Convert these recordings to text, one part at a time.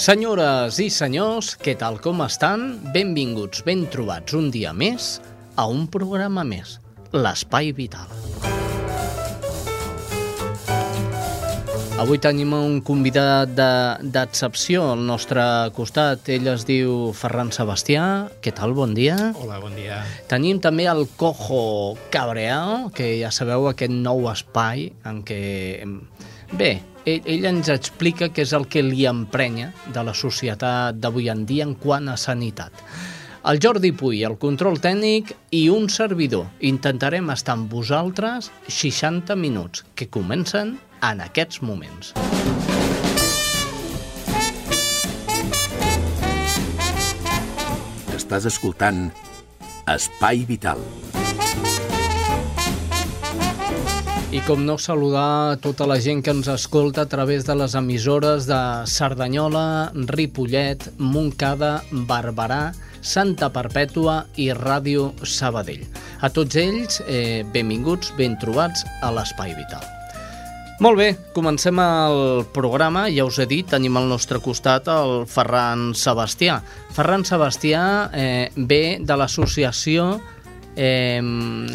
Senyores i senyors, què tal com estan? Benvinguts, ben trobats un dia més a un programa més, l'Espai Vital. Avui tenim un convidat d'excepció de, al nostre costat. Ell es diu Ferran Sebastià. Què tal? Bon dia. Hola, bon dia. Tenim també el Cojo Cabreal, que ja sabeu aquest nou espai en què... Bé, ell, ell ens explica què és el que li emprenya de la societat d'avui en dia en quant a sanitat. El Jordi Puy, el control tècnic i un servidor. Intentarem estar amb vosaltres 60 minuts, que comencen en aquests moments. Estàs escoltant Espai Vital. I com no saludar tota la gent que ens escolta a través de les emissores de Cerdanyola, Ripollet, Montcada, Barberà, Santa Perpètua i Ràdio Sabadell. A tots ells, eh, benvinguts, ben trobats a l'Espai Vital. Molt bé, comencem el programa. Ja us he dit, tenim al nostre costat el Ferran Sebastià. Ferran Sebastià eh, ve de l'associació eh,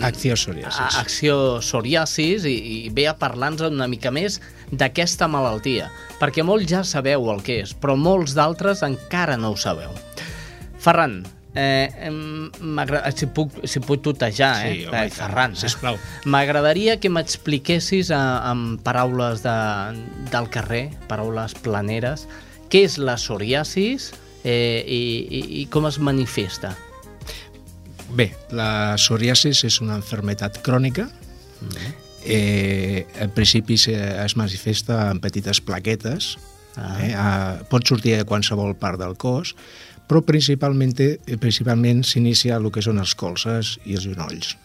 Acció Psoriasis. Acció Psoriasis i, i ve a parlar-nos una mica més d'aquesta malaltia, perquè molts ja sabeu el que és, però molts d'altres encara no ho sabeu. Ferran, eh, si, puc, si puc tutejar, eh? Sí, home, eh, Ferran, sisplau. M'agradaria que m'expliquessis amb paraules de, del carrer, paraules planeres, què és la psoriasis eh, i, i, i com es manifesta. Bé, la psoriasis és una enfermetat crònica. Mm -hmm. eh, en principi es manifesta en petites plaquetes. Ah. Eh, a, pot sortir a qualsevol part del cos, però principalment, principalment s'inicia el que són els colzes i els genolls.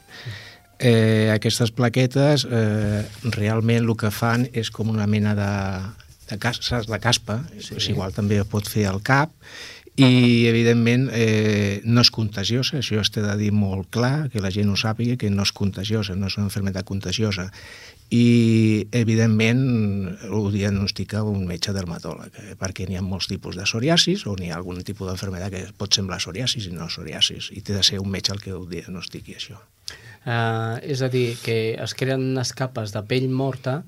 Eh, aquestes plaquetes eh, realment el que fan és com una mena de, de, cas, de caspa, sí. és igual també pot fer al cap, i evidentment eh, no és contagiosa, això es té de dir molt clar, que la gent ho sàpiga, que no és contagiosa, no és una enfermedad contagiosa. I evidentment ho diagnostica un metge dermatòleg eh, perquè n'hi ha molts tipus de psoriasis o n'hi ha algun tipus d'enfermedad que pot semblar psoriasis i no psoriasis i té de ser un metge el que ho diagnostiqui això. Uh, és a dir, que es creen unes capes de pell morta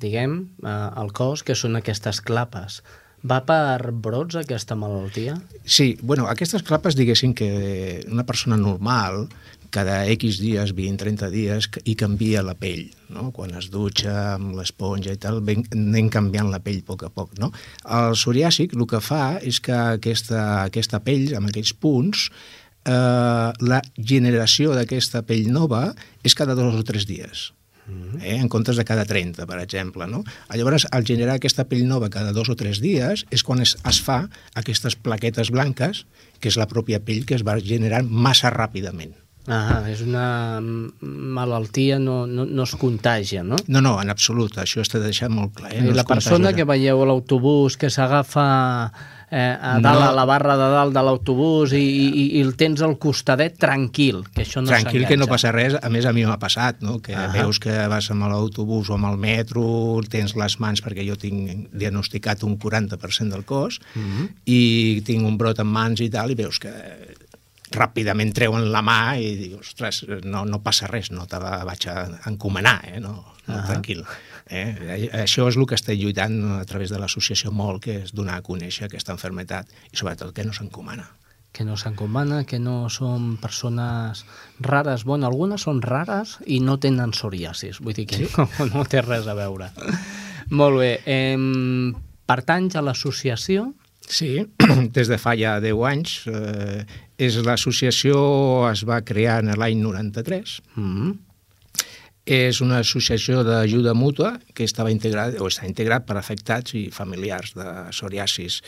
diguem, uh, al cos que són aquestes clapes va per brots aquesta malaltia? Sí, bueno, aquestes clapes diguéssim que una persona normal cada X dies, 20-30 dies, i canvia la pell, no? Quan es dutxa amb l'esponja i tal, anem canviant la pell a poc a poc, no? El psoriàsic el que fa és que aquesta, aquesta pell, amb aquells punts, eh, la generació d'aquesta pell nova és cada dos o tres dies eh, en comptes de cada 30, per exemple. No? Llavors, al generar aquesta pell nova cada dos o tres dies, és quan es, es fa aquestes plaquetes blanques, que és la pròpia pell que es va generant massa ràpidament. Ah, és una malaltia, no, no, no es contagia, no? No, no, en absolut, això està deixat molt clar. Eh? No la persona que veieu a l'autobús que s'agafa eh, a dalt, no. a la barra de dalt de l'autobús i, i, i el tens al costadet tranquil, que això no Tranquil, que no passa res. A més, a mi m'ha passat, no? que -huh. veus que vas amb l'autobús o amb el metro, tens les mans, perquè jo tinc diagnosticat un 40% del cos, uh -huh. i tinc un brot en mans i tal, i veus que ràpidament treuen la mà i dius, ostres, no, no passa res, no te la vaig a encomanar, eh? no, no uh -huh. tranquil. Eh? Això és el que estem lluitant a través de l'associació molt, que és donar a conèixer aquesta enfermetat i sobretot que no s'encomana. que no s'encomana, que no són persones rares. Bueno, algunes són rares i no tenen psoriasis, vull dir que sí? no, no té res a veure. Molt bé. Eh, pertanys a l'associació? Sí, des de fa ja 10 anys. Eh, és L'associació es va crear en l'any 93. Mm -hmm. És una associació d'ajuda mútua que estava integrada, o està integrat per afectats i familiars de psoriasis.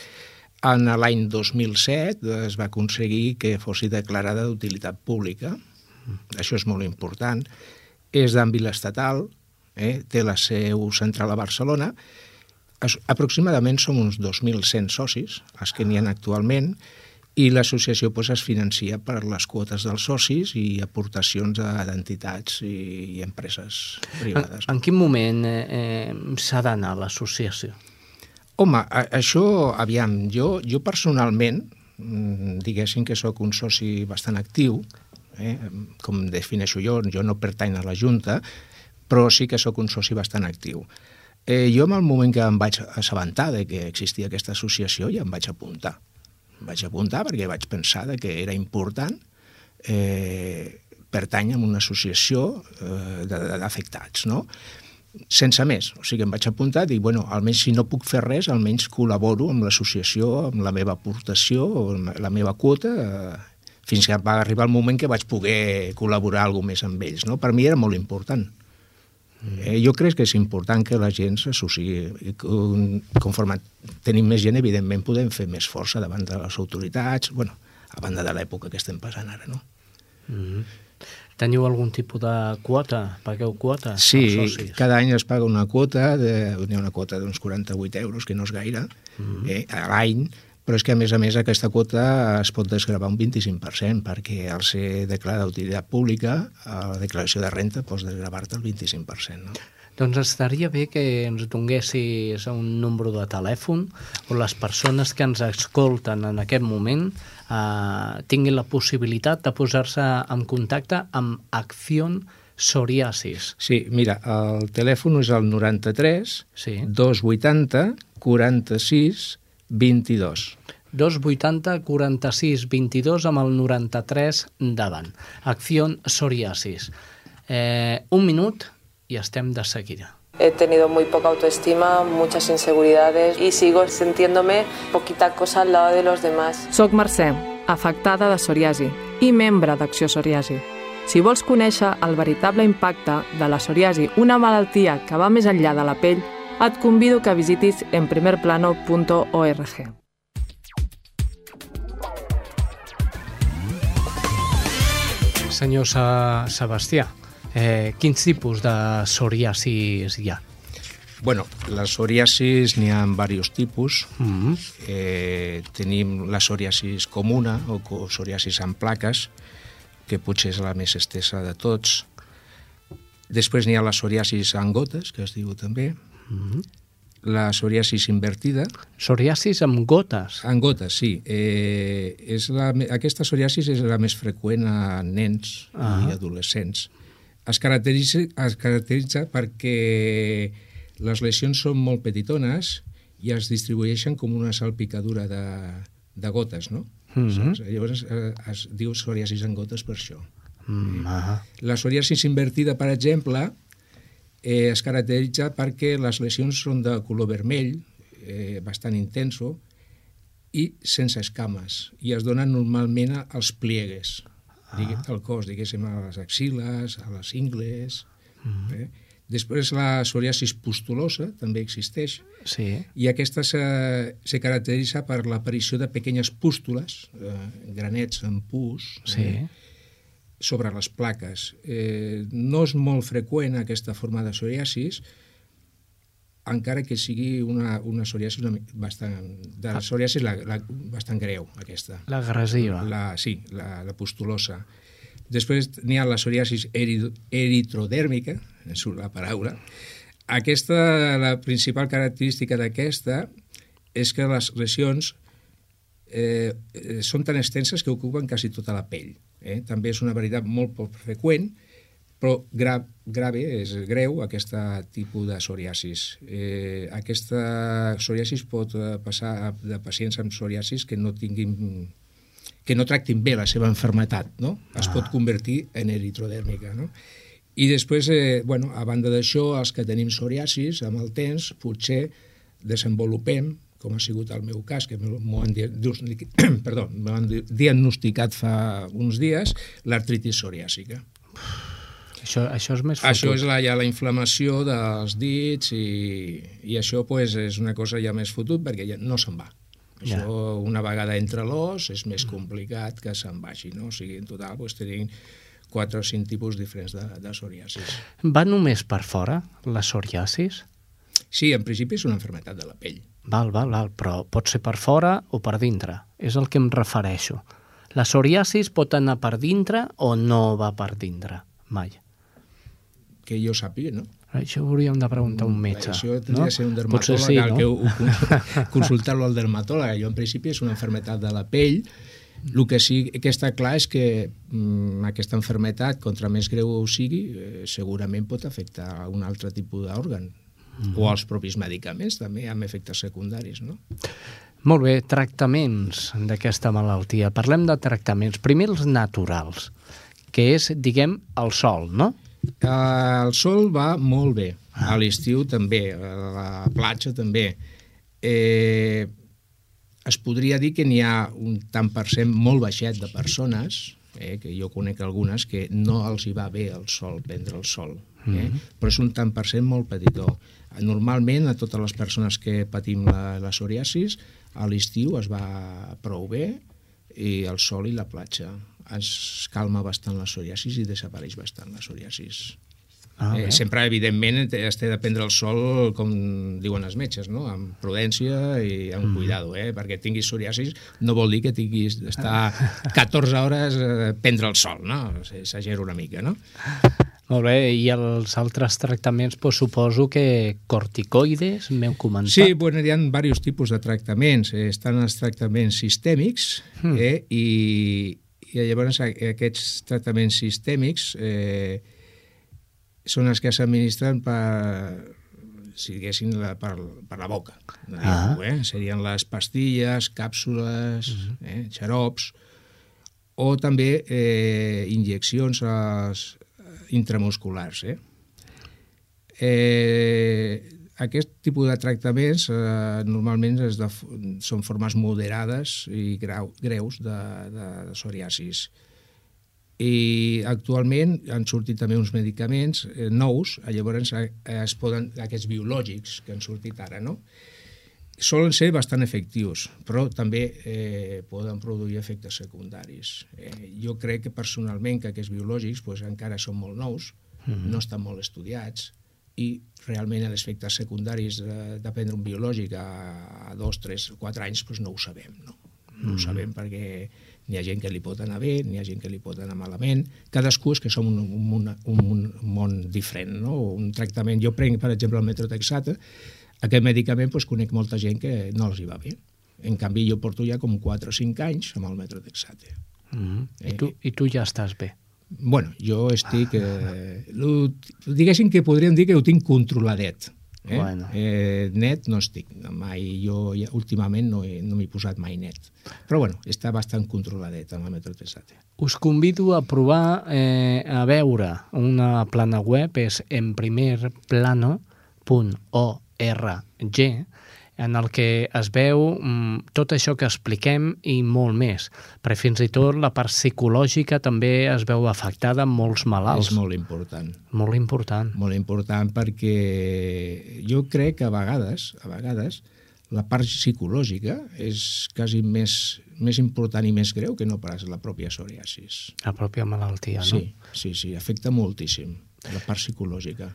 En l'any 2007 es va aconseguir que fos declarada d'utilitat pública. Això és molt important. És d'àmbit estatal, eh? té la seu central a Barcelona. Aproximadament som uns 2.100 socis, els que n'hi ha actualment, i l'associació pues, es financia per les quotes dels socis i aportacions d'entitats i, i empreses privades. En, en quin moment eh, eh, s'ha d'anar a l'associació? Home, a, això, aviam, jo, jo personalment, mm, diguéssim que sóc un soci bastant actiu, eh, com defineixo jo, jo no pertany a la Junta, però sí que sóc un soci bastant actiu. Eh, jo, en el moment que em vaig assabentar de que existia aquesta associació, ja em vaig apuntar. Vaig apuntar perquè vaig pensar que era important eh, pertany a una associació eh, d'afectats, no? sense més. O sigui, em vaig apuntar i bueno, almenys si no puc fer res, almenys col·laboro amb l'associació, amb la meva aportació, amb la meva quota, eh, fins que va arribar el moment que vaig poder col·laborar alguna més amb ells. No? Per mi era molt important. Mm. Eh, jo crec que és important que la gent s'associï. Conforme tenim més gent, evidentment, podem fer més força davant de les autoritats, bueno, a banda de l'època que estem passant ara, no? Mm. Teniu algun tipus de quota? Pagueu quota? Sí, cada any es paga una quota, de, hi ha una quota d'uns 48 euros, que no és gaire, mm -hmm. eh, a l'any, però és que a més a més aquesta quota es pot desgravar un 25% perquè al ser declarada d'utilitat pública a la declaració de renta pots desgravar-te el 25%. No? Doncs estaria bé que ens donguessis un número de telèfon on les persones que ens escolten en aquest moment eh, tinguin la possibilitat de posar-se en contacte amb Acción Psoriasis. Sí, mira, el telèfon és el 93 sí. 280 46 22. 280 46 22 amb el 93 davant. Acción Psoriasis. Eh, un minut i estem de seguida. He tenido muy poca autoestima, muchas inseguridades y sigo sintiéndome poquita cosa al lado de los demás. Soc Mercè, afectada de psoriasi i membre d'Acció Psoriasi. Si vols conèixer el veritable impacte de la psoriasi, una malaltia que va més enllà de la pell, et convido que visitis enprimerplano.org. Senyor Sa Sebastià, Eh, quins tipus de psoriasis hi ha? Bueno, la psoriasis n'hi ha diversos tipus. Mm -hmm. eh, tenim la psoriasis comuna o psoriasis amb plaques, que potser és la més estesa de tots. Després n'hi ha la psoriasis amb gotes, que es diu també. Mm -hmm. La psoriasis invertida. Psoriasis amb gotes? Amb gotes, sí. Eh, és la, aquesta psoriasis és la més freqüent a nens -huh. i adolescents es caracteritza, es caracteritza perquè les lesions són molt petitones i es distribueixen com una salpicadura de, de gotes, no? Mm -hmm. Llavors eh, es diu psoriasis en gotes per això. Mm -hmm. La psoriasis invertida, per exemple, eh, es caracteritza perquè les lesions són de color vermell, eh, bastant intenso, i sense escames, i es donen normalment als pliegues ah. el cos, diguéssim, a les axiles, a les ingles... Mm -hmm. eh? Després la psoriasis pustulosa també existeix sí. i aquesta se, se caracteritza per l'aparició de pequeñes pústules, eh, granets en pus, sí. eh, sobre les plaques. Eh, no és molt freqüent aquesta forma de psoriasis, encara que sigui una, una psoriasis una, bastant, de la psoriasis la, la, bastant greu, aquesta. L'agressiva. La, sí, la, la pustulosa. Després n'hi ha la psoriasis eritrodèrmica, surt la paraula. Aquesta, la principal característica d'aquesta és que les lesions eh, són tan extenses que ocupen quasi tota la pell. Eh? També és una veritat molt poc freqüent, però gra, grave, és greu, aquest tipus de psoriasis. Eh, aquesta psoriasis pot eh, passar de pacients amb psoriasis que no tinguin que no tractin bé la seva enfermetat, no? Es ah. pot convertir en eritrodèrmica, no? I després, eh, bueno, a banda d'això, els que tenim psoriasis, amb el temps, potser desenvolupem, com ha sigut el meu cas, que m'ho han, perdó, han diagnosticat fa uns dies, l'artritis psoriàsica. Això, això és més fotut. Això és la, ja la inflamació dels dits i, i això pues, és una cosa ja més fotut perquè ja no se'n va. Això, ja. una vegada entre l'os, és més complicat que se'n vagi, no? O sigui, en total, pues, tenim quatre o cinc tipus diferents de, de psoriasis. Va només per fora, la psoriasis? Sí, en principi és una enfermetat de la pell. Val, val, val, però pot ser per fora o per dintre. És el que em refereixo. La psoriasis pot anar per dintre o no va per dintre? Mai. Que jo sàpiga, no? Això ho hauríem de preguntar a un metge. Això tindria no? de ser un dermatòleg, sí, no? que consultar-lo al dermatòleg. Jo, en principi, és una enfermetat de la pell, el que sí que està clar és que mm, aquesta enfermetat, contra més greu sigui, eh, segurament pot afectar a un altre tipus d'òrgan. Mm. O els propis medicaments també amb efectes secundaris, no? Molt bé, tractaments d'aquesta malaltia. Parlem de tractaments. Primer els naturals, que és, diguem, el sol, no? Uh, el sol va molt bé. Ah. A l'estiu també, a la platja també. Eh, es podria dir que n'hi ha un tant per cent molt baixet de persones, eh, que jo conec algunes, que no els hi va bé el sol, prendre el sol. Eh? Mm -hmm. Però és un tant per cent molt petitó. Normalment, a totes les persones que patim la, la psoriasis, a l'estiu es va prou bé i el sol i la platja. Es calma bastant la psoriasis i desapareix bastant la psoriasis. Ah, eh, sempre, evidentment, has de prendre el sol, com diuen els metges, no? amb prudència i amb mm. cuidado, eh? perquè tinguis psoriasis no vol dir que tinguis d'estar 14 hores a prendre el sol, no? S'agera una mica, no? Molt bé, i els altres tractaments, pues, suposo que corticoides, m'heu comentat? Sí, bueno, hi ha diversos tipus de tractaments. Eh, estan els tractaments sistèmics mm. eh, i, i llavors aquests tractaments sistèmics eh, són els que s'administren per si diguéssim, la, per, per la boca. Ah. eh? Serien les pastilles, càpsules, uh mhm. -huh. eh? xarops, o també eh, injeccions als, intramusculars. Eh? Eh, aquest tipus de tractaments eh, normalment és de, són formes moderades i grau, greus de, de, de psoriasis i actualment han sortit també uns medicaments eh, nous, llavors eh, es poden, aquests biològics que han sortit ara, no? Solen ser bastant efectius, però també eh, poden produir efectes secundaris. Eh, jo crec que personalment que aquests biològics pues, encara són molt nous, mm -hmm. no estan molt estudiats, i realment els efectes secundaris de, de prendre un biològic a, a dos, tres, quatre anys pues, no ho sabem, no? No mm -hmm. ho sabem perquè N'hi ha gent que li pot anar bé, n'hi ha gent que li pot anar malament. Cadascú és que som un, un, un, un món diferent, no? Un tractament... Jo prenc, per exemple, el metrotexata, aquest medicament doncs, conec molta gent que no els hi va bé. En canvi, jo porto ja com 4 o 5 anys amb el metrotexate. Mm -hmm. eh, I, tu, I tu ja estàs bé? Bueno, jo estic... Eh, lo, diguéssim que podríem dir que ho tinc controladet. Eh? Bueno. Eh, net no estic, mai, jo ja, últimament no, he, no m'he posat mai net. Però bueno, està bastant controladet amb el Metro 3 Us convido a provar, eh, a veure una plana web, és enprimerplano.org, en el que es veu mm, tot això que expliquem i molt més. Però fins i tot la part psicològica també es veu afectada en molts malalts. És molt important. Molt important. Molt important perquè jo crec que a vegades, a vegades, la part psicològica és quasi més, més important i més greu que no pas la pròpia psoriasis. La pròpia malaltia, no? Sí, sí, sí, afecta moltíssim la part psicològica.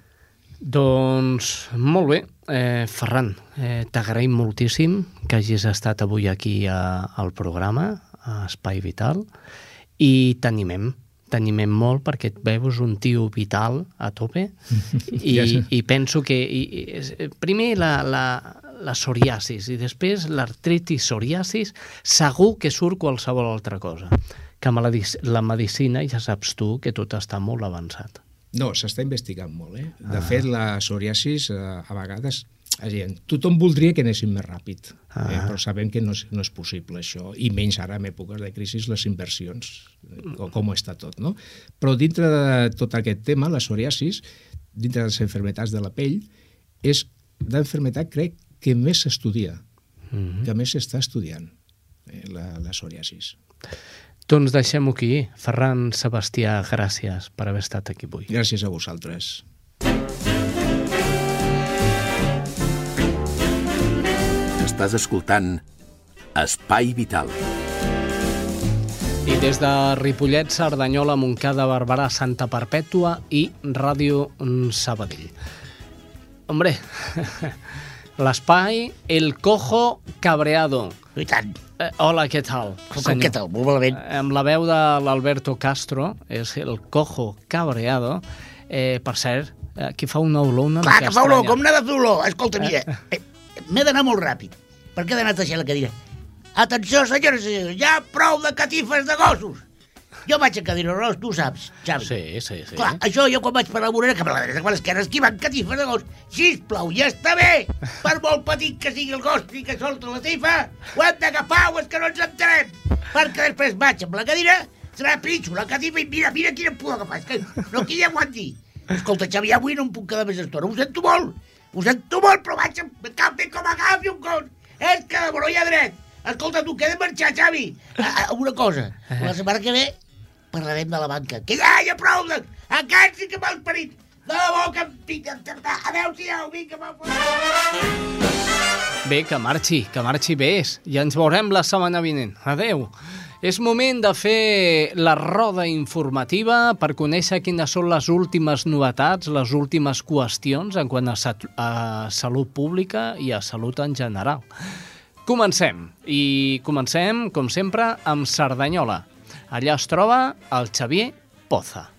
Doncs molt bé, eh, Ferran, eh, t'agraïm moltíssim que hagis estat avui aquí a, al programa, a Espai Vital, i t'animem, t'animem molt perquè et veus un tio vital a tope. I, ja. i penso que i, i, primer la, la, la psoriasis i després l'artritis psoriasis segur que surt qualsevol altra cosa que amb la, la medicina ja saps tu que tot està molt avançat no, s'està investigant molt. Eh? De ah. fet, la psoriasis eh, a vegades dir, tothom voldria que anéssim més ràpid, ah. eh, però sabem que no és, no és possible això, i menys ara en èpoques de crisi les inversions, com, com està tot, no? Però dintre de tot aquest tema, la psoriasis, dintre de les enfermetats de la pell, és d'enfermetat, crec, que més s'estudia, mm -hmm. que més s'està estudiant, eh, la, la psoriasis. Doncs deixem-ho aquí. Ferran Sebastià, gràcies per haver estat aquí avui. Gràcies a vosaltres. Estàs escoltant Espai Vital. I des de Ripollet, Cerdanyola, Montcada, Barberà, Santa Perpètua i Ràdio Sabadell. Hombre, l'espai El Cojo Cabreado. I tant. Eh, hola, què tal? Com, què tal? Molt malament. Amb la veu de l'Alberto Castro, és El Cojo Cabreado. Eh, per cert, aquí fa una olor una Clar, mica que fa olor, com n'ha de fer olor? Escolta, mira, eh, m'he d'anar molt ràpid. Per què he d'anar teixant la cadira? Atenció, senyores i senyors, ja prou de catifes de gossos. Jo vaig a cadira ros, tu saps, Xavi. Sí, sí, sí. Clar, això jo quan vaig per la vorera, cap a la dreta, cap a l'esquerra, esquivant catifes de gos. Sisplau, ja està bé! Per molt petit que sigui el gos i que solta la tifa, ho hem d'agafar o és que no ens entenem. Perquè després vaig amb la cadira, trepitjo la catifa i mira, mira quina puc agafar. És que no qui hi aguanti. Escolta, Xavi, avui no em puc quedar més estona. Ho sento molt. Ho sento molt, però vaig amb cap com agafi un gos. És que de no hi ha dret. Escolta, tu, que he de marxar, Xavi. A, a, una cosa, la setmana que ve parlarem de la banca. Que ja ha prou de... Aquest sí que m'ha esperit. De debò que em pica... Adéu-siau, vinga, va Bé, que marxi, que marxi bé. Ja ens veurem la setmana vinent. Adeu. És moment de fer la roda informativa per conèixer quines són les últimes novetats, les últimes qüestions en quant a, a salut pública i a salut en general. Comencem. I comencem, com sempre, amb Cerdanyola. Allà es troba el Xavier Poza.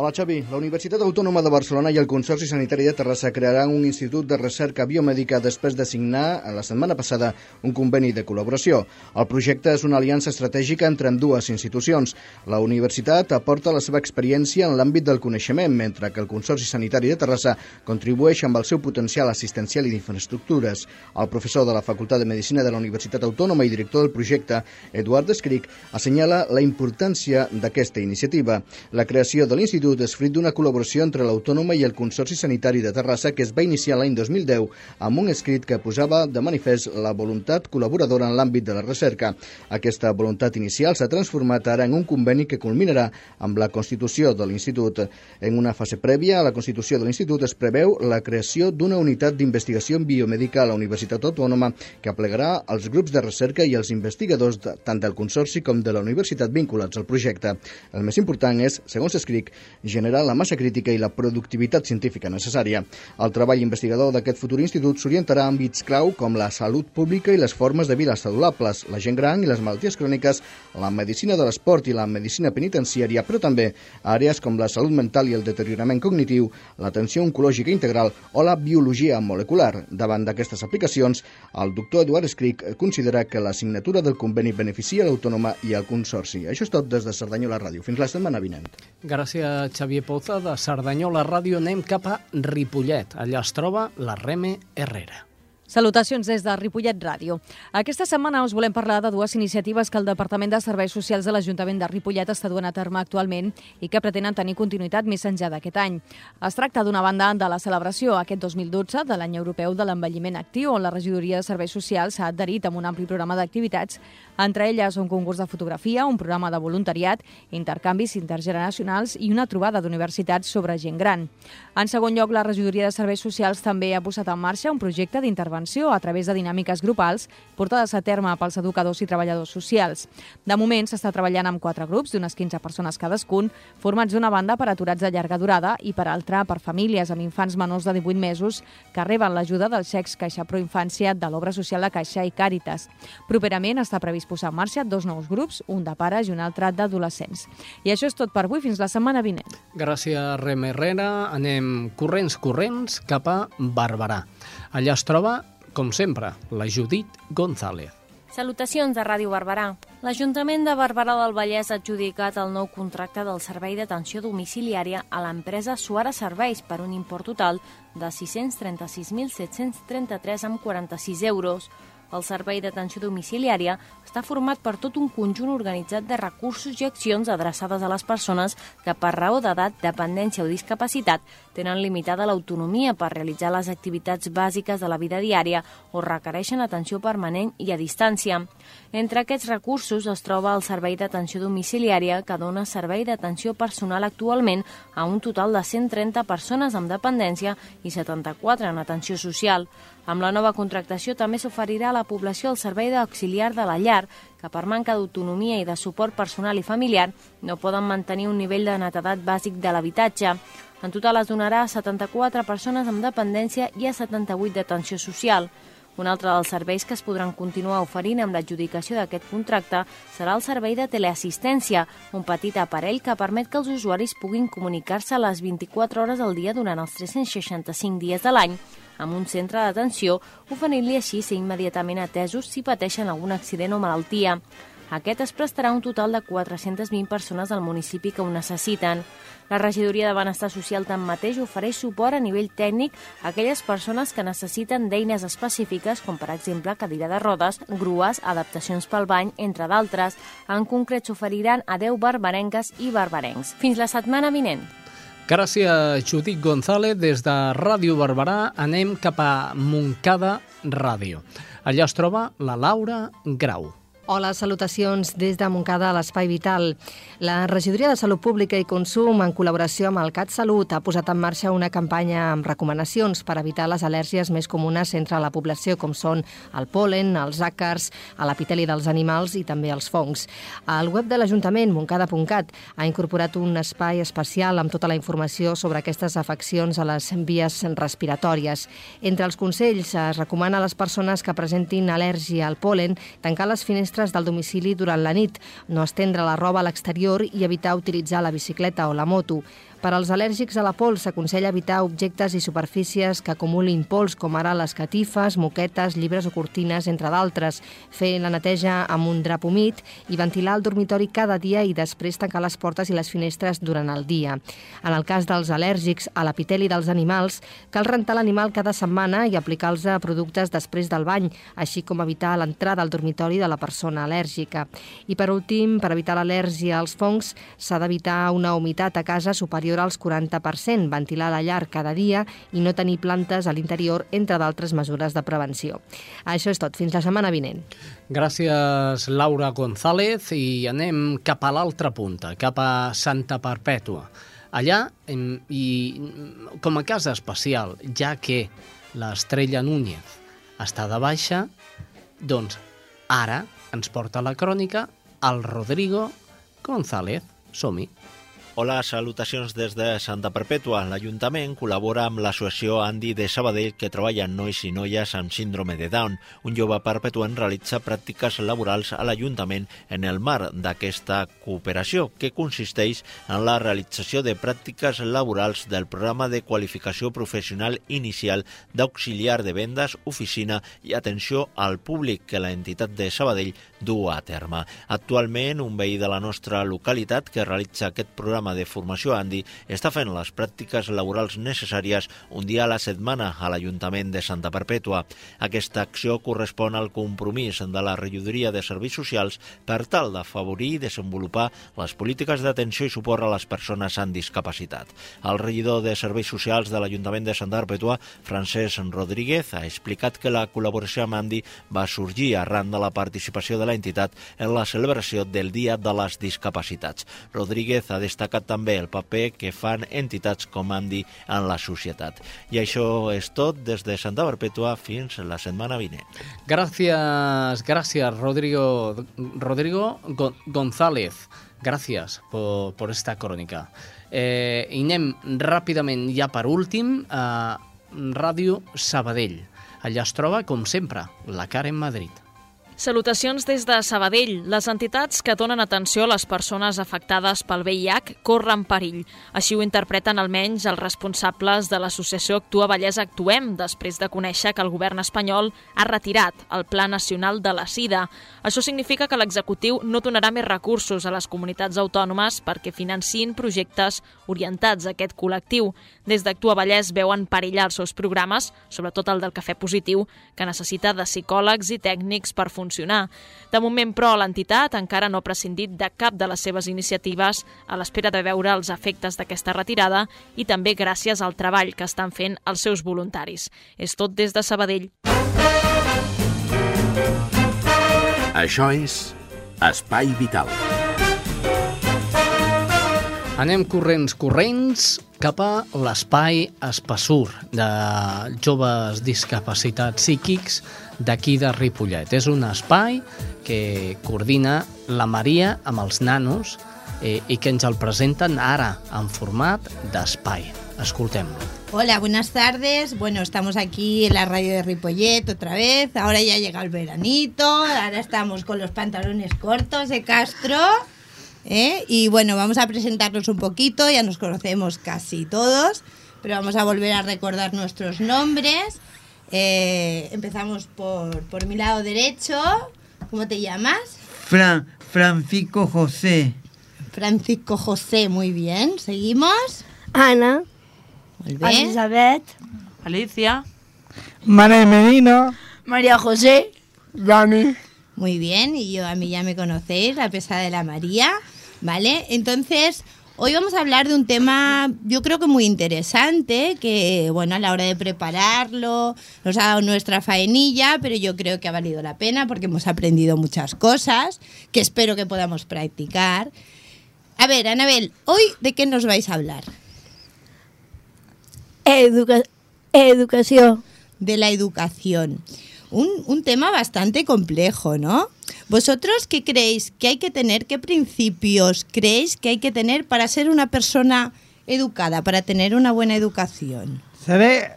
Hola Xavi, la Universitat Autònoma de Barcelona i el Consorci Sanitari de Terrassa crearan un institut de recerca biomèdica després de signar la setmana passada un conveni de col·laboració. El projecte és una aliança estratègica entre dues institucions. La universitat aporta la seva experiència en l'àmbit del coneixement, mentre que el Consorci Sanitari de Terrassa contribueix amb el seu potencial assistencial i d'infraestructures. El professor de la Facultat de Medicina de la Universitat Autònoma i director del projecte, Eduard Escric, assenyala la importància d'aquesta iniciativa. La creació de l'institut és fruit d'una col·laboració entre l'Autònoma i el Consorci Sanitari de Terrassa que es va iniciar l'any 2010 amb un escrit que posava de manifest la voluntat col·laboradora en l'àmbit de la recerca. Aquesta voluntat inicial s'ha transformat ara en un conveni que culminarà amb la constitució de l'Institut. En una fase prèvia a la constitució de l'Institut es preveu la creació d'una unitat d'investigació biomèdica a la Universitat Autònoma que aplegarà els grups de recerca i els investigadors de, tant del Consorci com de la Universitat vinculats al projecte. El més important és, segons escric, generar la massa crítica i la productivitat científica necessària. El treball investigador d'aquest futur institut s'orientarà a àmbits clau com la salut pública i les formes de vida saludables, la gent gran i les malalties cròniques, la medicina de l'esport i la medicina penitenciària, però també àrees com la salut mental i el deteriorament cognitiu, l'atenció oncològica integral o la biologia molecular. Davant d'aquestes aplicacions, el doctor Eduard Escric considera que la signatura del conveni beneficia l'Autònoma i el Consorci. Això és tot des de Cerdanyola Ràdio. Fins la setmana vinent. Gràcies, Xavier Poza, de Cerdanyola Ràdio. Anem cap a Ripollet. Allà es troba la Reme Herrera. Salutacions des de Ripollet Ràdio. Aquesta setmana us volem parlar de dues iniciatives que el Departament de Serveis Socials de l'Ajuntament de Ripollet està duent a terme actualment i que pretenen tenir continuïtat més enllà d'aquest any. Es tracta d'una banda de la celebració aquest 2012 de l'any europeu de l'envelliment actiu, on la regidoria de Serveis Socials s'ha adherit amb un ampli programa d'activitats, entre elles un concurs de fotografia, un programa de voluntariat, intercanvis intergeneracionals i una trobada d'universitats sobre gent gran. En segon lloc, la regidoria de Serveis Socials també ha posat en marxa un projecte d'intervenció a través de dinàmiques grupals portades a terme pels educadors i treballadors socials. De moment s'està treballant amb quatre grups d'unes 15 persones cadascun, formats d'una banda per aturats de llarga durada i per altra per famílies amb infants menors de 18 mesos que reben l'ajuda del xecs Caixa Pro Infància de l'obra social de Caixa i Càritas. Properament està previst posar en marxa dos nous grups, un de pares i un altre d'adolescents. I això és tot per avui, fins la setmana vinent. Gràcies, Rem Herrera. Anem corrents, corrents cap a Barberà. Allà es troba, com sempre, la Judit González. Salutacions de Ràdio Barberà. L'Ajuntament de Barberà del Vallès ha adjudicat el nou contracte del servei d'atenció domiciliària a l'empresa Suara Serveis per un import total de 636.733,46 euros. El servei d'atenció domiciliària està format per tot un conjunt organitzat de recursos i accions adreçades a les persones que per raó d'edat, dependència o discapacitat tenen limitada l'autonomia per realitzar les activitats bàsiques de la vida diària o requereixen atenció permanent i a distància. Entre aquests recursos es troba el servei d'atenció domiciliària que dona servei d'atenció personal actualment a un total de 130 persones amb dependència i 74 en atenció social. Amb la nova contractació també s'oferirà a la població el servei d'auxiliar de la llar, que per manca d'autonomia i de suport personal i familiar no poden mantenir un nivell de netedat bàsic de l'habitatge. En total es donarà a 74 persones amb dependència i a 78 d'atenció social. Un altre dels serveis que es podran continuar oferint amb l'adjudicació d'aquest contracte serà el servei de teleassistència, un petit aparell que permet que els usuaris puguin comunicar-se a les 24 hores al dia durant els 365 dies de l'any amb un centre d'atenció, oferint-li així ser immediatament atesos si pateixen algun accident o malaltia. Aquest es prestarà un total de 420 persones al municipi que ho necessiten. La regidoria de Benestar Social tanmateix ofereix suport a nivell tècnic a aquelles persones que necessiten d'eines específiques, com per exemple cadira de rodes, grues, adaptacions pel bany, entre d'altres. En concret s'oferiran a 10 barbarenques i barbarencs. Fins la setmana vinent. Gràcies, Judit González. Des de Ràdio Barberà anem cap a Montcada Ràdio. Allà es troba la Laura Grau. Hola, salutacions des de Montcada a l'Espai Vital. La Regidoria de Salut Pública i Consum, en col·laboració amb el CatSalut, ha posat en marxa una campanya amb recomanacions per evitar les al·lèrgies més comunes entre la població, com són el polen, els àcars, l'epiteli dels animals i també els fongs. Al web de l'Ajuntament, moncada.cat, ha incorporat un espai especial amb tota la informació sobre aquestes afeccions a les vies respiratòries. Entre els consells, es recomana a les persones que presentin al·lèrgia al polen tancar les finestres finestres del domicili durant la nit, no estendre la roba a l'exterior i evitar utilitzar la bicicleta o la moto. Per als al·lèrgics a la pols s'aconsella evitar objectes i superfícies que acumulin pols, com ara les catifes, moquetes, llibres o cortines, entre d'altres. Fer la neteja amb un drap humit i ventilar el dormitori cada dia i després tancar les portes i les finestres durant el dia. En el cas dels al·lèrgics a l'epiteli dels animals, cal rentar l'animal cada setmana i aplicar-los productes després del bany, així com evitar l'entrada al dormitori de la persona al·lèrgica. I per últim, per evitar l'al·lèrgia als fongs, s'ha d'evitar una humitat a casa superior superior als 40%, ventilar la llar cada dia i no tenir plantes a l'interior, entre d'altres mesures de prevenció. Això és tot. Fins la setmana vinent. Gràcies, Laura González, i anem cap a l'altra punta, cap a Santa Perpètua. Allà, i com a casa especial, ja que l'estrella Núñez està de baixa, doncs ara ens porta la crònica el Rodrigo González. Som-hi. Hola, salutacions des de Santa Perpètua. L'Ajuntament col·labora amb l'associació Andi de Sabadell que treballa amb nois i noies amb síndrome de Down. Un jove perpetuant realitza pràctiques laborals a l'Ajuntament en el mar d'aquesta cooperació, que consisteix en la realització de pràctiques laborals del programa de qualificació professional inicial d'auxiliar de vendes, oficina i atenció al públic que la entitat de Sabadell du a terme. Actualment, un veí de la nostra localitat que realitza aquest programa programa de formació Andi està fent les pràctiques laborals necessàries un dia a la setmana a l'Ajuntament de Santa Perpètua. Aquesta acció correspon al compromís de la regidoria de serveis socials per tal d'afavorir i desenvolupar les polítiques d'atenció i suport a les persones amb discapacitat. El regidor de serveis socials de l'Ajuntament de Santa Perpètua, Francesc Rodríguez, ha explicat que la col·laboració amb Andi va sorgir arran de la participació de l'entitat en la celebració del Dia de les Discapacitats. Rodríguez ha destacat destacat també el paper que fan entitats com Andi en la societat. I això és tot des de Santa Perpètua fins la setmana vinent. Gràcies, gràcies Rodrigo, Rodrigo González. Gràcies por, por esta crónica. Eh, I anem ràpidament ja per últim a Ràdio Sabadell. Allà es troba, com sempre, la Karen Madrid. Salutacions des de Sabadell. Les entitats que donen atenció a les persones afectades pel VIH corren perill. Així ho interpreten almenys els responsables de l'associació Actua Vallès Actuem, després de conèixer que el govern espanyol ha retirat el Pla Nacional de la Sida. Això significa que l'executiu no donarà més recursos a les comunitats autònomes perquè financin projectes orientats a aquest col·lectiu. Des d'Actua Vallès veuen perillar els seus programes, sobretot el del cafè positiu, que necessita de psicòlegs i tècnics per funcionar funcionar. De moment, però, l'entitat encara no ha prescindit de cap de les seves iniciatives a l'espera de veure els efectes d'aquesta retirada i també gràcies al treball que estan fent els seus voluntaris. És tot des de Sabadell. Això és Espai Vital. Anem corrents, corrents, cap a l'espai Espassur de joves discapacitats psíquics d'aquí de Ripollet. És un espai que coordina la Maria amb els nanos eh, i que ens el presenten ara en format d'espai. Escoltem-lo. Hola, buenas tardes. Bueno, estamos aquí en la radio de Ripollet otra vez. Ahora ya llega el veranito. Ahora estamos con los pantalones cortos de Castro. ¿eh? Y bueno, vamos a presentarnos un poquito. Ya nos conocemos casi todos. Pero vamos a volver a recordar nuestros nombres. Eh, empezamos por, por mi lado derecho. ¿Cómo te llamas? Fran, Francisco José. Francisco José, muy bien. ¿Seguimos? Ana. Elizabeth. Alicia. María Medina. María José. Dani. Muy bien, y yo a mí ya me conocéis, la pesada de la María, ¿vale? Entonces, hoy vamos a hablar de un tema, yo creo que muy interesante, que, bueno, a la hora de prepararlo, nos ha dado nuestra faenilla, pero yo creo que ha valido la pena porque hemos aprendido muchas cosas que espero que podamos practicar. A ver, Anabel, ¿hoy de qué nos vais a hablar? Educa educación. De la educación. Un, un, tema bastante complejo, ¿no? ¿Vosotros qué creéis que hay que tener, qué principios creéis que hay que tener para ser una persona educada, para tener una buena educación? Seré...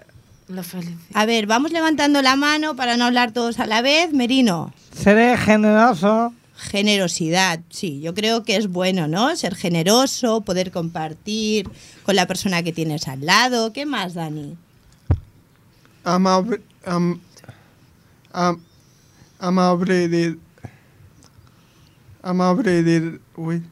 La felicidad. A ver, vamos levantando la mano para no hablar todos a la vez. Merino. Seré generoso. Generosidad, sí, yo creo que es bueno, ¿no? Ser generoso, poder compartir con la persona que tienes al lado. ¿Qué más, Dani? Amable, am, am, amable, amable, uy.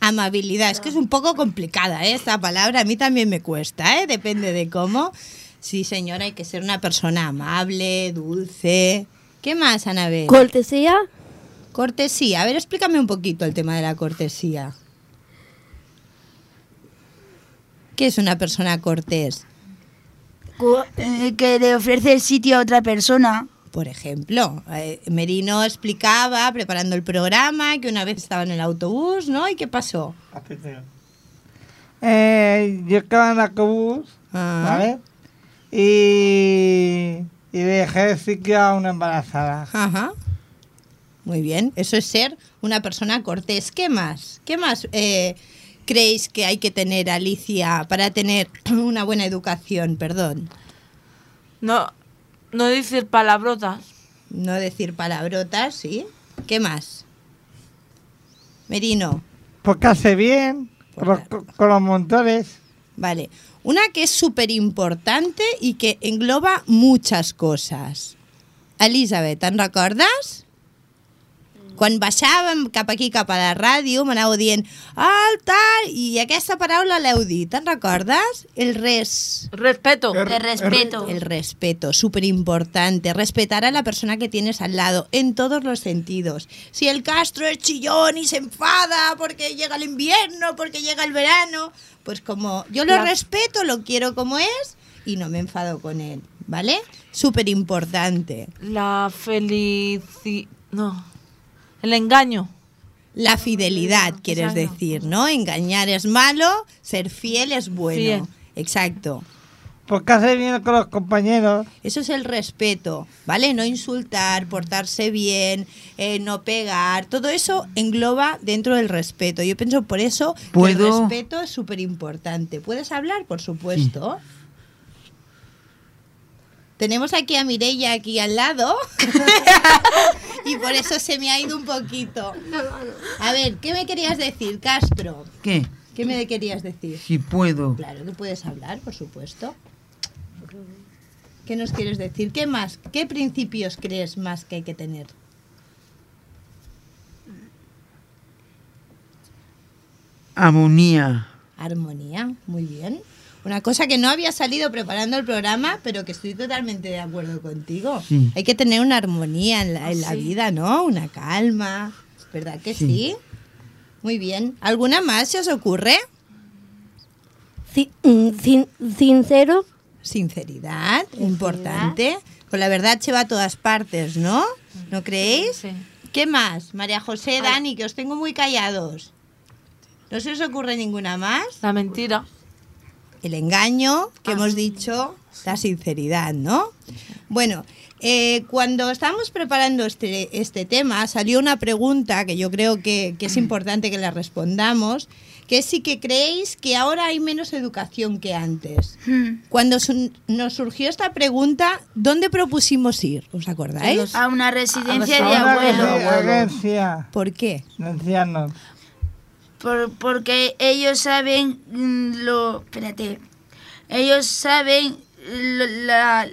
Amabilidad, es que es un poco complicada ¿eh? esta palabra, a mí también me cuesta, ¿eh? depende de cómo. Sí, señora, hay que ser una persona amable, dulce. ¿Qué más, Anabel? Cortesía. Cortesía. A ver, explícame un poquito el tema de la cortesía. ¿Qué es una persona cortés? Eh, que le ofrece el sitio a otra persona. Por ejemplo, eh, Merino explicaba, preparando el programa, que una vez estaba en el autobús, ¿no? ¿Y qué pasó? Eh, yo estaba en el autobús, Ah. ¿vale? Y, y dejé el sitio a una embarazada. Ajá. Muy bien, eso es ser una persona cortés. ¿Qué más? ¿Qué más eh, creéis que hay que tener, Alicia, para tener una buena educación? Perdón. No, no decir palabrotas. No decir palabrotas, ¿sí? ¿Qué más? Merino. Portarse bien con los, con los montones. Vale. Una que es súper importante y que engloba muchas coses. Elisabet, te'n recordes? Quan baixàvem cap aquí, cap a la ràdio, m'anàveu dient el tal, i aquesta paraula l'heu dit, te'n recordes? El res... Respeto. El respeto. El respeto, súper importante. Respetar a la persona que tienes al lado en todos los sentidos. Si el Castro es chillón y se enfada porque llega el invierno, porque llega el verano, pues como yo lo La- respeto, lo quiero como es y no me enfado con él, ¿vale? Súper importante. La felicidad. No. El engaño. La fidelidad, quieres Exacto. decir, ¿no? Engañar es malo, ser fiel es bueno. Fiel. Exacto. Portarse bien con los compañeros. Eso es el respeto, ¿vale? No insultar, portarse bien, eh, no pegar, todo eso engloba dentro del respeto. Yo pienso por eso que el ¿Puedo? respeto es súper importante. ¿Puedes hablar? Por supuesto. Tenemos aquí a Mireia aquí al lado y por eso se me ha ido un poquito. A ver, ¿qué me querías decir, Castro? ¿Qué? ¿Qué me querías decir? Si puedo. Claro que puedes hablar, por supuesto. ¿Qué nos quieres decir? ¿Qué más? ¿Qué principios crees más que hay que tener? Armonía. Armonía, muy bien. Una cosa que no había salido preparando el programa, pero que estoy totalmente de acuerdo contigo. Sí. Hay que tener una armonía en la, en la Sí. vida, ¿no? Una calma. ¿Verdad que sí? Sí. Muy bien. ¿Alguna más se os ocurre? sincero. Sinceridad, importante. Con la verdad se va a todas partes, ¿no? ¿No creéis? ¿Qué más? María José, Dani, que os tengo muy callados. ¿No se os ocurre ninguna más? La mentira. El engaño, que hemos dicho, la sinceridad, ¿no? Bueno, eh, cuando estábamos preparando este, este tema, salió una pregunta que yo creo que, que es importante que la respondamos, que es si que creéis que ahora hay menos educación que antes. Cuando su- nos surgió esta pregunta, ¿dónde propusimos ir? ¿Os acordáis? A una residencia de Una abuelos. ¿Por qué? de ancianos. Por- porque ellos saben mm, lo... Espérate. Ellos saben lo, la,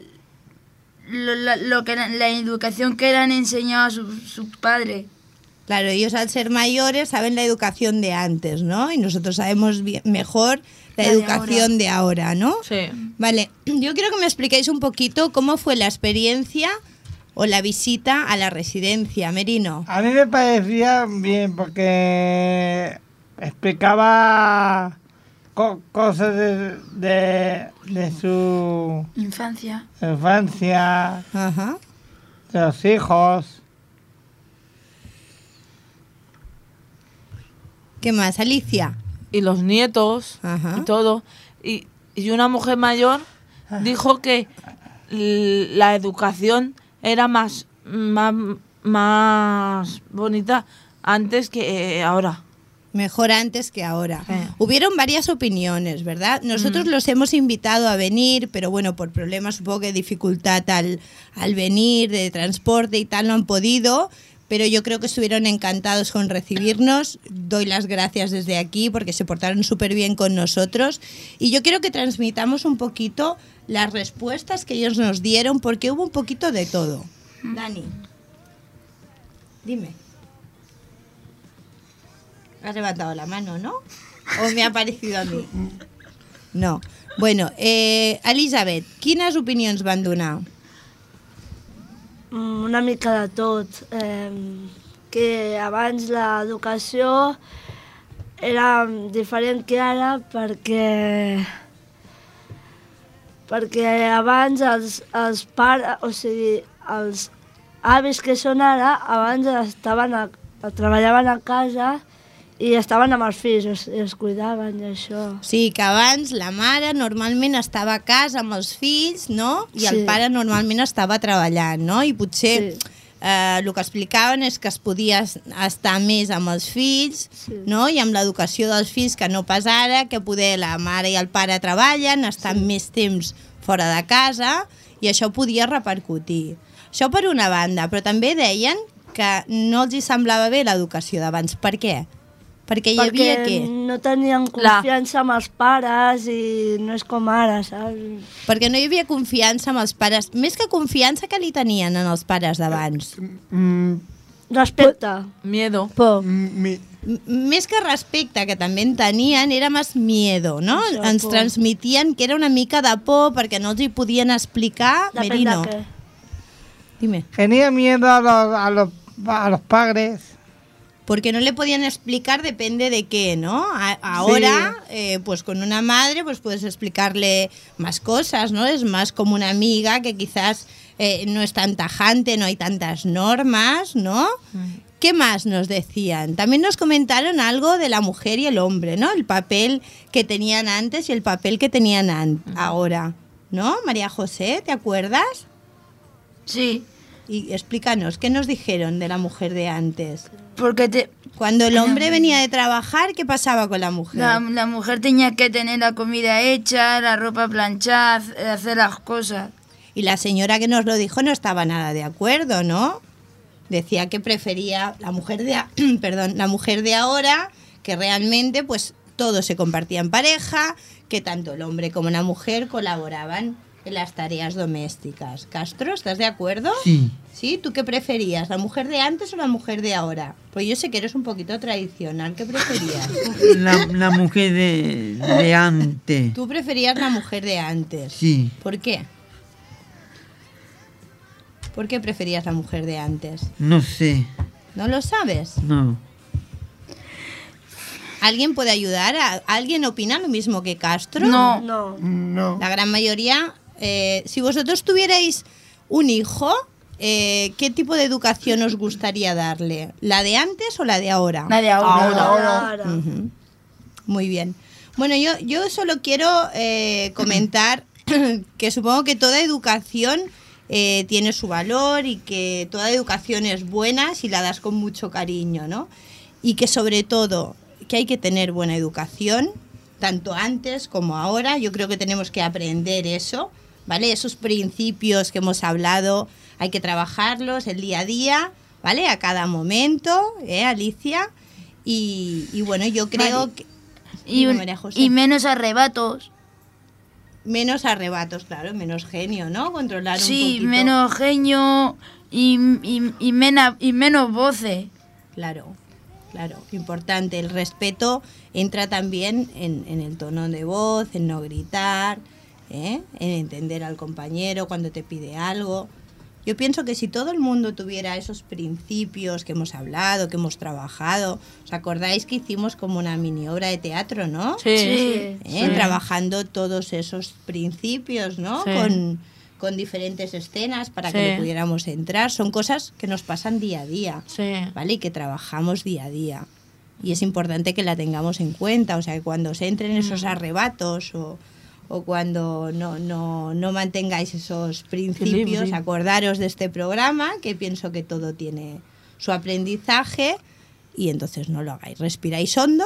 lo, la- lo que la, educación que le han enseñado a su, su padre. Claro, ellos al ser mayores saben la educación de antes, ¿no? Y nosotros sabemos bien- mejor la, La de educación de ahora, ¿no? Sí. Vale, yo quiero que me expliquéis un poquito cómo fue la experiencia o la visita a la residencia, Merino. A mí me parecía bien porque explicaba co- cosas de, de, de su Infancia. infancia, Ajá. de los hijos. ¿Qué más, Alicia? Y los nietos y todo. Y, y una mujer mayor dijo que la educación era más, más, más bonita antes que eh, ahora. Mejor antes que ahora. Hubieron varias opiniones, ¿verdad? Nosotros los hemos invitado a venir, pero bueno, por problemas supongo que dificultad al, al venir, de transporte y tal, no han podido. Pero yo creo que estuvieron encantados con recibirnos. Doy las gracias desde aquí porque se portaron súper bien con nosotros. Y yo quiero que transmitamos un poquito las respuestas que ellos nos dieron porque hubo un poquito de todo. Dani, dime. Has levantado la mano, ¿no? ¿O me ha parecido a mí? No. Bueno, eh, Elisabet, quines opinions van donar? Mm, Una mica de tot. Eh, que abans l'educació era diferent que ara perquè perquè abans els, els pares, o sigui, els avis que són ara, abans estaven a, treballaven a casa i estaven amb els fills, els, els cuidaven i això. Sigui que abans la mare normalment estava a casa amb els fills, no? I el Sí. pare normalment estava treballant, no? I potser sí. eh, el que explicaven és que es podia es- estar més amb els fills, Sí. no? I amb l'educació dels fills, que no pas ara, que poder la mare i el pare treballen, estan més temps fora de casa, i això podia repercutir. Això per una banda, però també deien que no els hi semblava bé l'educació d'abans. Per què? Perquè hi havia perquè què? no tenien confiança amb els pares i no és com ara, saps? Perquè no hi havia confiança amb els pares. Més que confiança que li tenien en els pares d'abans. Respecte. Miedo. Por. M- Més que respecte, que també en tenien, era més miedo, no? Això, Ens por. transmitien que era una mica de por perquè no els hi podien explicar. Depèn Merino. de què. Dime. Tenía miedo a los, a los, a los padres. Porque no le podían explicar depende de qué, ¿no? A- ahora, eh, pues con una madre, pues puedes explicarle más cosas, ¿no? Es más como una amiga que quizás eh, no es tan tajante, no hay tantas normas, ¿no? ¿Qué más nos decían? También nos comentaron algo de la mujer y el hombre, ¿no? El papel que tenían antes y el papel que tenían an- ahora, ¿no? María José, ¿te acuerdas? Sí. Y explícanos, ¿qué nos dijeron de la mujer de antes? Porque te, Cuando el hombre venía de trabajar, ¿qué pasaba con la mujer? la, la mujer tenía que tener la comida hecha, la ropa planchada, hacer las cosas. Y la señora que nos lo dijo no estaba nada de acuerdo, ¿no? Decía que prefería la mujer de, a- perdón, la mujer de ahora, que realmente pues todo se compartía en pareja, que tanto el hombre como la mujer colaboraban en las tareas domésticas. Castro, ¿estás de acuerdo? Sí. ¿Sí? ¿Tú qué preferías? ¿La mujer de antes o la mujer de ahora? Pues yo sé que eres un poquito tradicional. ¿Qué preferías? La, la mujer de, de antes. Tú preferías la mujer de antes. Sí. ¿Por qué? ¿Por qué preferías la mujer de antes? No sé. ¿No lo sabes? No. ¿Alguien puede ayudar? ¿A- ¿Alguien opina lo mismo que Castro? No. No. No. La gran mayoría. Eh, si vosotros tuvierais un hijo, eh, ¿qué tipo de educación os gustaría darle? ¿La de antes o la de ahora? La de ahora. Muy bien. Bueno, yo, yo solo quiero eh, comentar que supongo que toda educación eh, tiene su valor y que toda educación es buena si la das con mucho cariño, ¿no? Y que sobre todo que hay que tener buena educación, tanto antes como ahora. Yo creo que tenemos que aprender eso, ¿vale? Esos principios que hemos hablado, hay que trabajarlos el día a día, ¿vale? A cada momento, ¿eh, Alicia? Y, y bueno, yo creo Vale. que... Y, Dime, un- María José. y menos arrebatos. Menos arrebatos, claro, menos genio, ¿no? Controlar un Sí, poquito. menos genio y, y, y, mena- y menos voces. Claro, claro, importante. El respeto entra también en, en el tono de voz, en no gritar, ¿eh? en entender al compañero cuando te pide algo. Yo pienso que si todo el mundo tuviera esos principios que hemos hablado, que hemos trabajado, ¿os acordáis que hicimos como una mini obra de teatro, no? Sí. ¿Eh? Sí. Trabajando todos esos principios, ¿no? Sí. Con, con diferentes escenas para que Sí. le pudiéramos entrar. Son cosas que nos pasan día a día. Sí. ¿vale? Y que trabajamos día a día. Y es importante que la tengamos en cuenta, o sea, que cuando se entren esos Mm. arrebatos o, o cuando no, no, no mantengáis esos principios, acordaros de este programa, que pienso que todo tiene su aprendizaje y entonces no lo hagáis. Respiráis hondo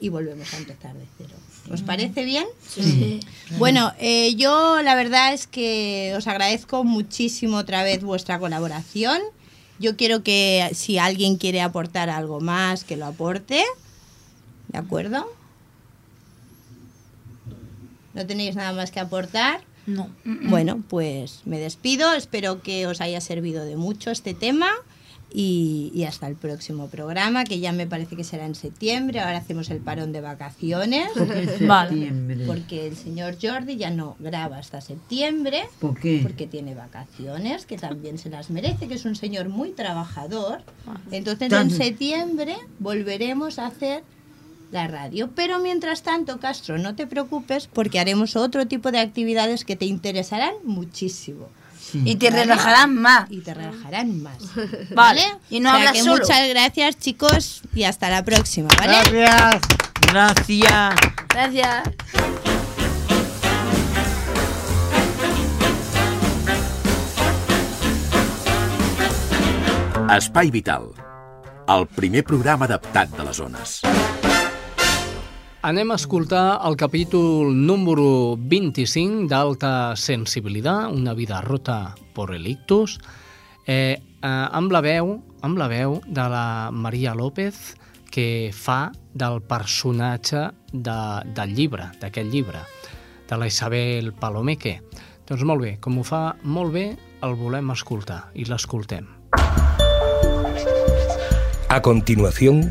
y volvemos a empezar de cero. ¿Os parece bien? Sí. Bueno, eh, yo la verdad es que os agradezco muchísimo otra vez vuestra colaboración. Yo quiero que si alguien quiere aportar algo más, que lo aporte. ¿De acuerdo? ¿No tenéis nada más que aportar? No. Bueno, pues me despido. Espero que os haya servido de mucho este tema. Y, y hasta el próximo programa, que ya me parece que será en septiembre. Ahora hacemos el parón de vacaciones. ¿Por qué Vale. septiembre? Porque el señor Jordi ya no graba hasta septiembre. ¿Por qué? Porque tiene vacaciones, que también se las merece, que es un señor muy trabajador. Entonces en septiembre volveremos a hacer la radio. Pero mientras tanto, Castro, no te preocupes porque haremos otro tipo de actividades que te interesarán muchísimo. Sí. Y te ¿Vale? relajarán más. Y te relajarán más. Vale. ¿Vale? Y no O sea hablas que solo. Muchas gracias, chicos, y hasta la próxima, ¿vale? Gracias. Gracias. Gracias. Espai Vital, el primer programa adaptat de les zones. Anem a escoltar el capítol número 25 d'Alta Sensibilitat, una vida rota por el ictus, eh, eh, amb, la veu, amb la veu de la Maria López, que fa del personatge de, del llibre, d'aquest llibre, de la Isabel Palomeque. Doncs molt bé, com ho fa molt bé, el volem escoltar i l'escoltem. A continuación,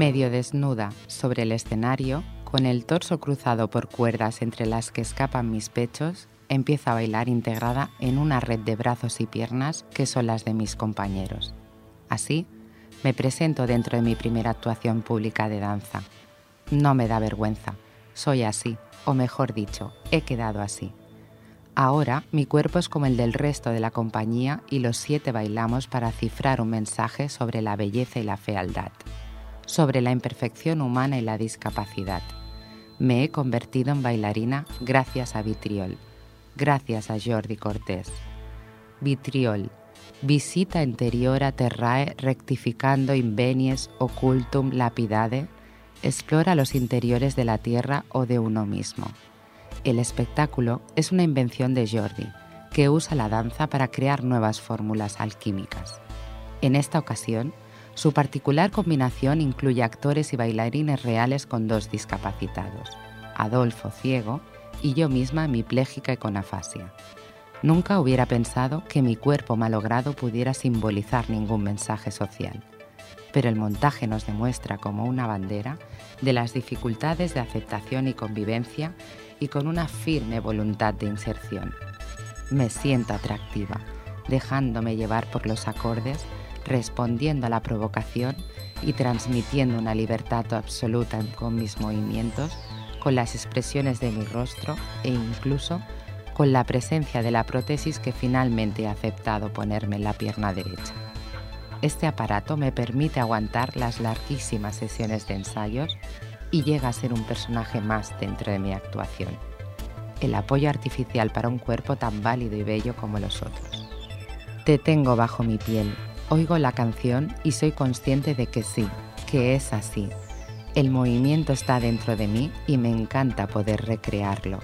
Medio desnuda sobre el escenario, con el torso cruzado por cuerdas entre las que escapan mis pechos, empiezo a bailar integrada en una red de brazos y piernas que son las de mis compañeros. Así, me presento dentro de mi primera actuación pública de danza. No me da vergüenza, soy así, o mejor dicho, he quedado así. Ahora mi cuerpo es como el del resto de la compañía y los siete bailamos para cifrar un mensaje sobre la belleza y la fealdad, sobre la imperfección humana y la discapacidad. Me he convertido en bailarina gracias a Vitriol, gracias a Jordi Cortés. Vitriol, visita interiora terrae rectificando invenies occultum lapidade, explora los interiores de la tierra o de uno mismo. El espectáculo es una invención de Jordi, que usa la danza para crear nuevas fórmulas alquímicas. En esta ocasión, su particular combinación incluye actores y bailarines reales con dos discapacitados, Adolfo ciego y yo misma hemipléjica y con afasia. Nunca hubiera pensado que mi cuerpo malogrado pudiera simbolizar ningún mensaje social, pero el montaje nos demuestra como una bandera de las dificultades de aceptación y convivencia y con una firme voluntad de inserción. Me siento atractiva, dejándome llevar por los acordes, respondiendo a la provocación y transmitiendo una libertad absoluta con mis movimientos, con las expresiones de mi rostro e incluso con la presencia de la prótesis que finalmente he aceptado ponerme en la pierna derecha. Este aparato me permite aguantar las larguísimas sesiones de ensayos y llega a ser un personaje más dentro de mi actuación. El apoyo artificial para un cuerpo tan válido y bello como los otros. Te tengo bajo mi piel, oigo la canción y soy consciente de que sí, que es así. El movimiento está dentro de mí y me encanta poder recrearlo.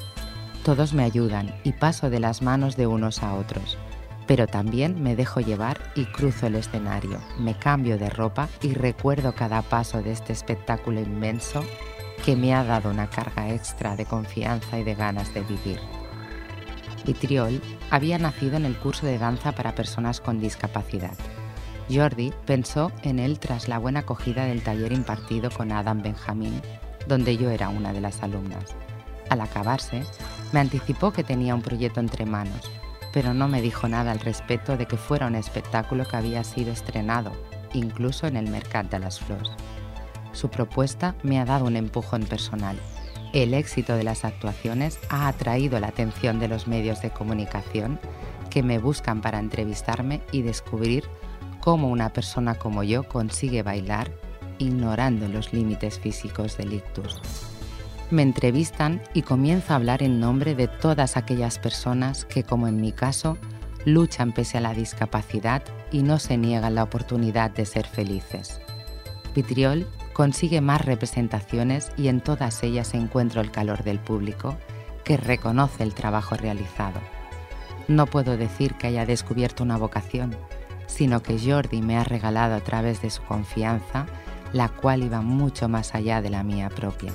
Todos me ayudan y paso de las manos de unos a otros, pero también me dejo llevar y cruzo el escenario, me cambio de ropa y recuerdo cada paso de este espectáculo inmenso que me ha dado una carga extra de confianza y de ganas de vivir. Vitriol había nacido en el curso de danza para personas con discapacidad. Jordi pensó en él tras la buena acogida del taller impartido con Adam Benjamin, donde yo era una de las alumnas. Al acabarse, me anticipó que tenía un proyecto entre manos, pero no me dijo nada al respecto de que fuera un espectáculo que había sido estrenado, incluso en el Mercat de las Flores. Su propuesta me ha dado un empujón personal. El éxito de las actuaciones ha atraído la atención de los medios de comunicación que me buscan para entrevistarme y descubrir cómo una persona como yo consigue bailar ignorando los límites físicos del ictus. Me entrevistan y comienzo a hablar en nombre de todas aquellas personas que, como en mi caso, luchan pese a la discapacidad y no se niegan la oportunidad de ser felices. Vitriol consigue más representaciones y en todas ellas encuentro el calor del público que reconoce el trabajo realizado. No puedo decir que haya descubierto una vocación, sino que Jordi me ha regalado a través de su confianza, la cual iba mucho más allá de la mía propia.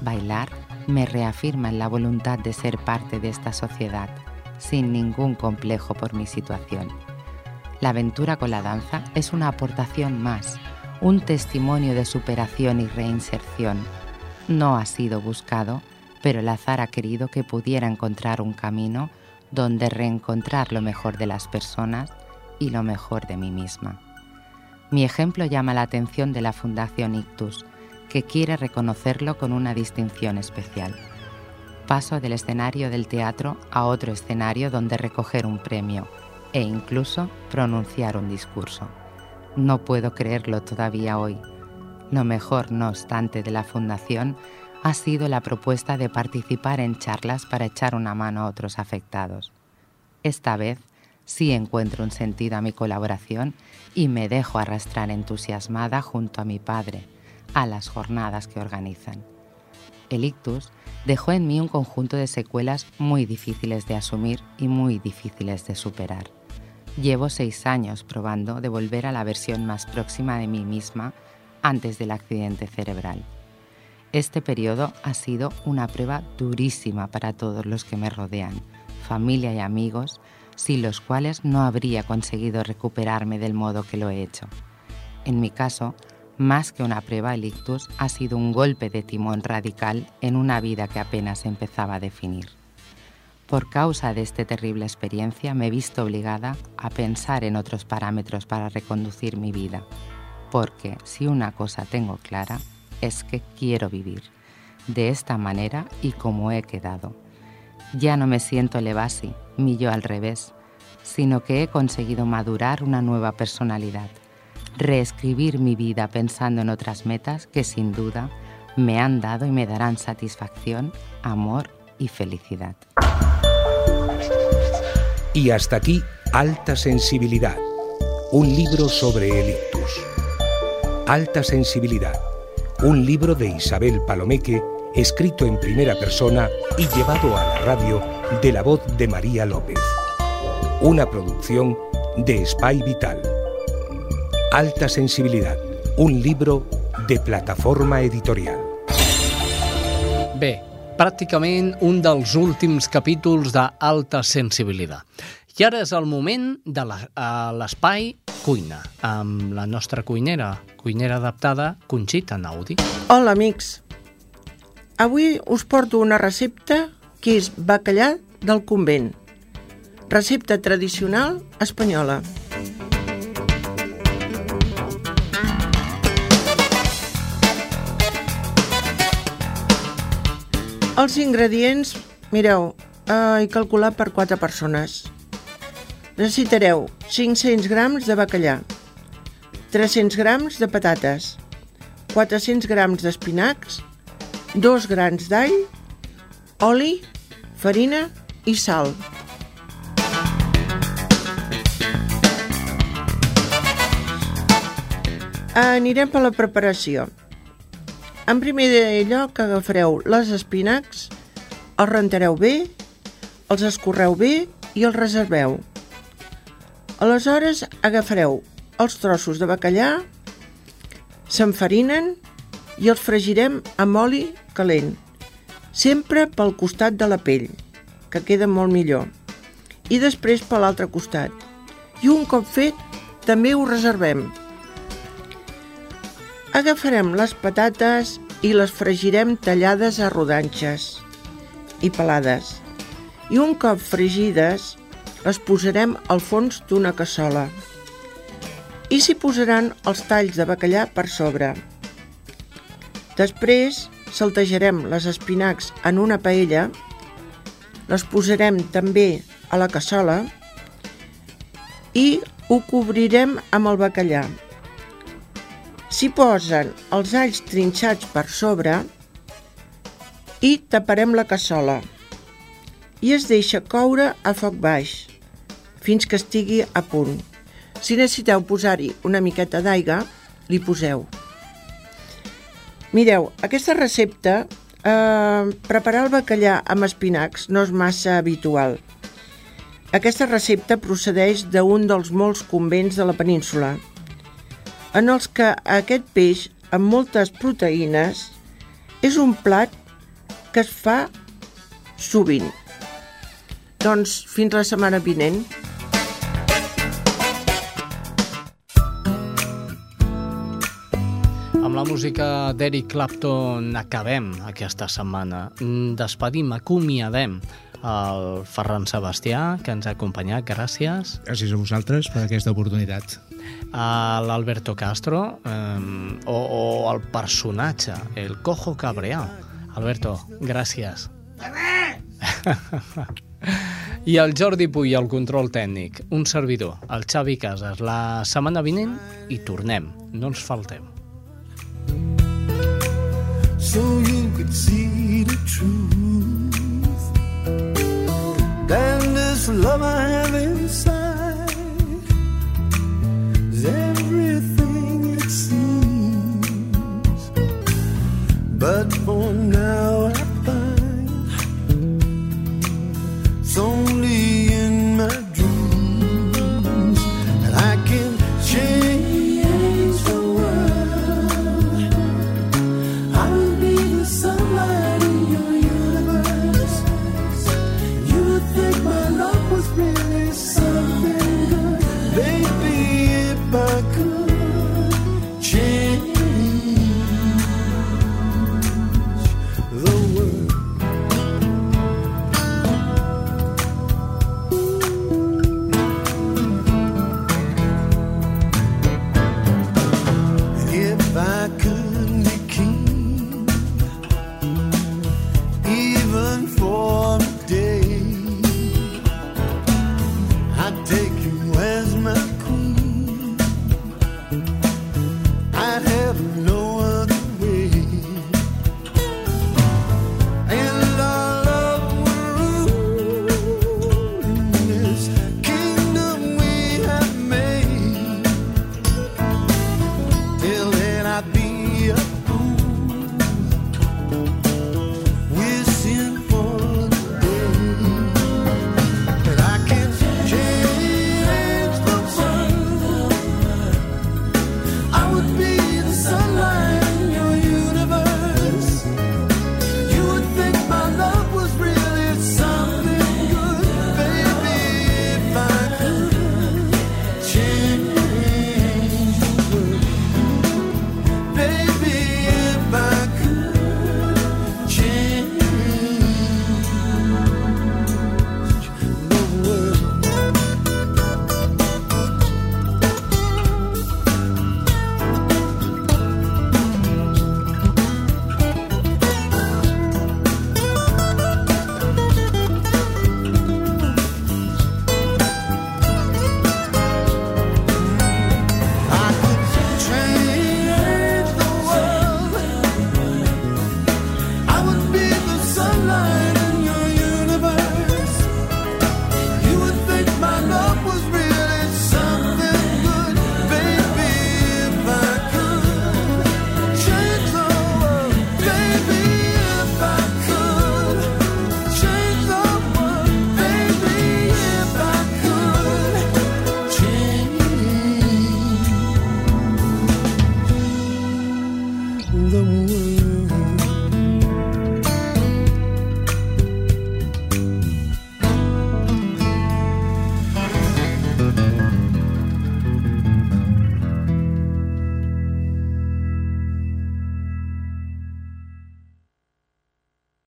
Bailar me reafirma en la voluntad de ser parte de esta sociedad, sin ningún complejo por mi situación. La aventura con la danza es una aportación más un testimonio de superación y reinserción. No ha sido buscado, pero el azar ha querido que pudiera encontrar un camino donde reencontrar lo mejor de las personas y lo mejor de mí misma. Mi ejemplo llama la atención de la Fundación Ictus, que quiere reconocerlo con una distinción especial. Paso del escenario del teatro a otro escenario donde recoger un premio e incluso pronunciar un discurso. No puedo creerlo todavía hoy. Lo mejor, no obstante, de la Fundación ha sido la propuesta de participar en charlas para echar una mano a otros afectados. Esta vez sí encuentro un sentido a mi colaboración y me dejo arrastrar entusiasmada junto a mi padre a las jornadas que organizan. El ictus dejó en mí un conjunto de secuelas muy difíciles de asumir y muy difíciles de superar. Llevo seis años probando de volver a la versión más próxima de mí misma antes del accidente cerebral. Este periodo ha sido una prueba durísima para todos los que me rodean, familia y amigos, sin los cuales no habría conseguido recuperarme del modo que lo he hecho. En mi caso, más que una prueba, el ictus ha sido un golpe de timón radical en una vida que apenas empezaba a definir. Por causa de esta terrible experiencia me he visto obligada a pensar en otros parámetros para reconducir mi vida, porque si una cosa tengo clara es que quiero vivir de esta manera y como he quedado. Ya no me siento Levasi, mi yo al revés, sino que he conseguido madurar una nueva personalidad, reescribir mi vida pensando en otras metas que sin duda me han dado y me darán satisfacción, amor y felicidad. Y hasta aquí, Alta Sensibilidad, un libro sobre el ictus. Alta Sensibilidad, un libro de Isabel Palomeque, escrito en primera persona y llevado a la radio de la voz de María López. Una producción de Spy Vital. Alta Sensibilidad, un libro de plataforma editorial. Bé, pràcticament un dels últims capítols d'Alta Sensibilitat. I ara és el moment de l'espai cuina, amb la nostra cuinera, cuinera adaptada, Conxita Naudi. Hola, amics. Avui us porto una recepta que és bacallà del convent. Recepta tradicional espanyola. Els ingredients, mireu, eh, he calculat per 4 persones. Necessitareu 500 grams de bacallà, 300 grams de patates, 400 grams d'espinacs, 2 grans d'all, oli, farina i sal. Anirem per la preparació. En primer lloc agafareu les espinacs, els rentareu bé, els escorreu bé i els reserveu. Aleshores agafareu els trossos de bacallà, s'enfarinen i els fregirem amb oli calent, sempre pel costat de la pell, que queda molt millor, i després per l'altre costat. I un cop fet, també ho reservem. Agafarem les patates i les fregirem tallades a rodanxes i pelades. I un cop fregides, les posarem al fons d'una cassola. I s'hi posaran els talls de bacallà per sobre. Després saltejarem les espinacs en una paella, les posarem també a la cassola i ho cobrirem amb el bacallà. S'hi posen els alls trinxats per sobre i taparem la cassola i es deixa coure a foc baix fins que estigui a punt. Si necessiteu posar-hi una miqueta d'aigua, li poseu. Mireu, aquesta recepta, eh, preparar el bacallà amb espinacs no és massa habitual. Aquesta recepta procedeix d'un dels molts convents de la península, en els que aquest peix, amb moltes proteïnes, és un plat que es fa sovint. Doncs fins la setmana vinent. La música d'Eric Clapton acabem aquesta setmana. Despedim, acomiadem el Ferran Sebastià, que ens ha acompanyat. Gràcies. Gràcies a vosaltres per aquesta oportunitat a l'Alberto Castro eh, o, o el personatge, el cojo cabreado. Alberto, gràcies. I el Jordi Puy, el control tècnic, un servidor, el Xavi Casas. La setmana vinent i tornem, no ens faltem. So you could see the truth. Then this love I have inside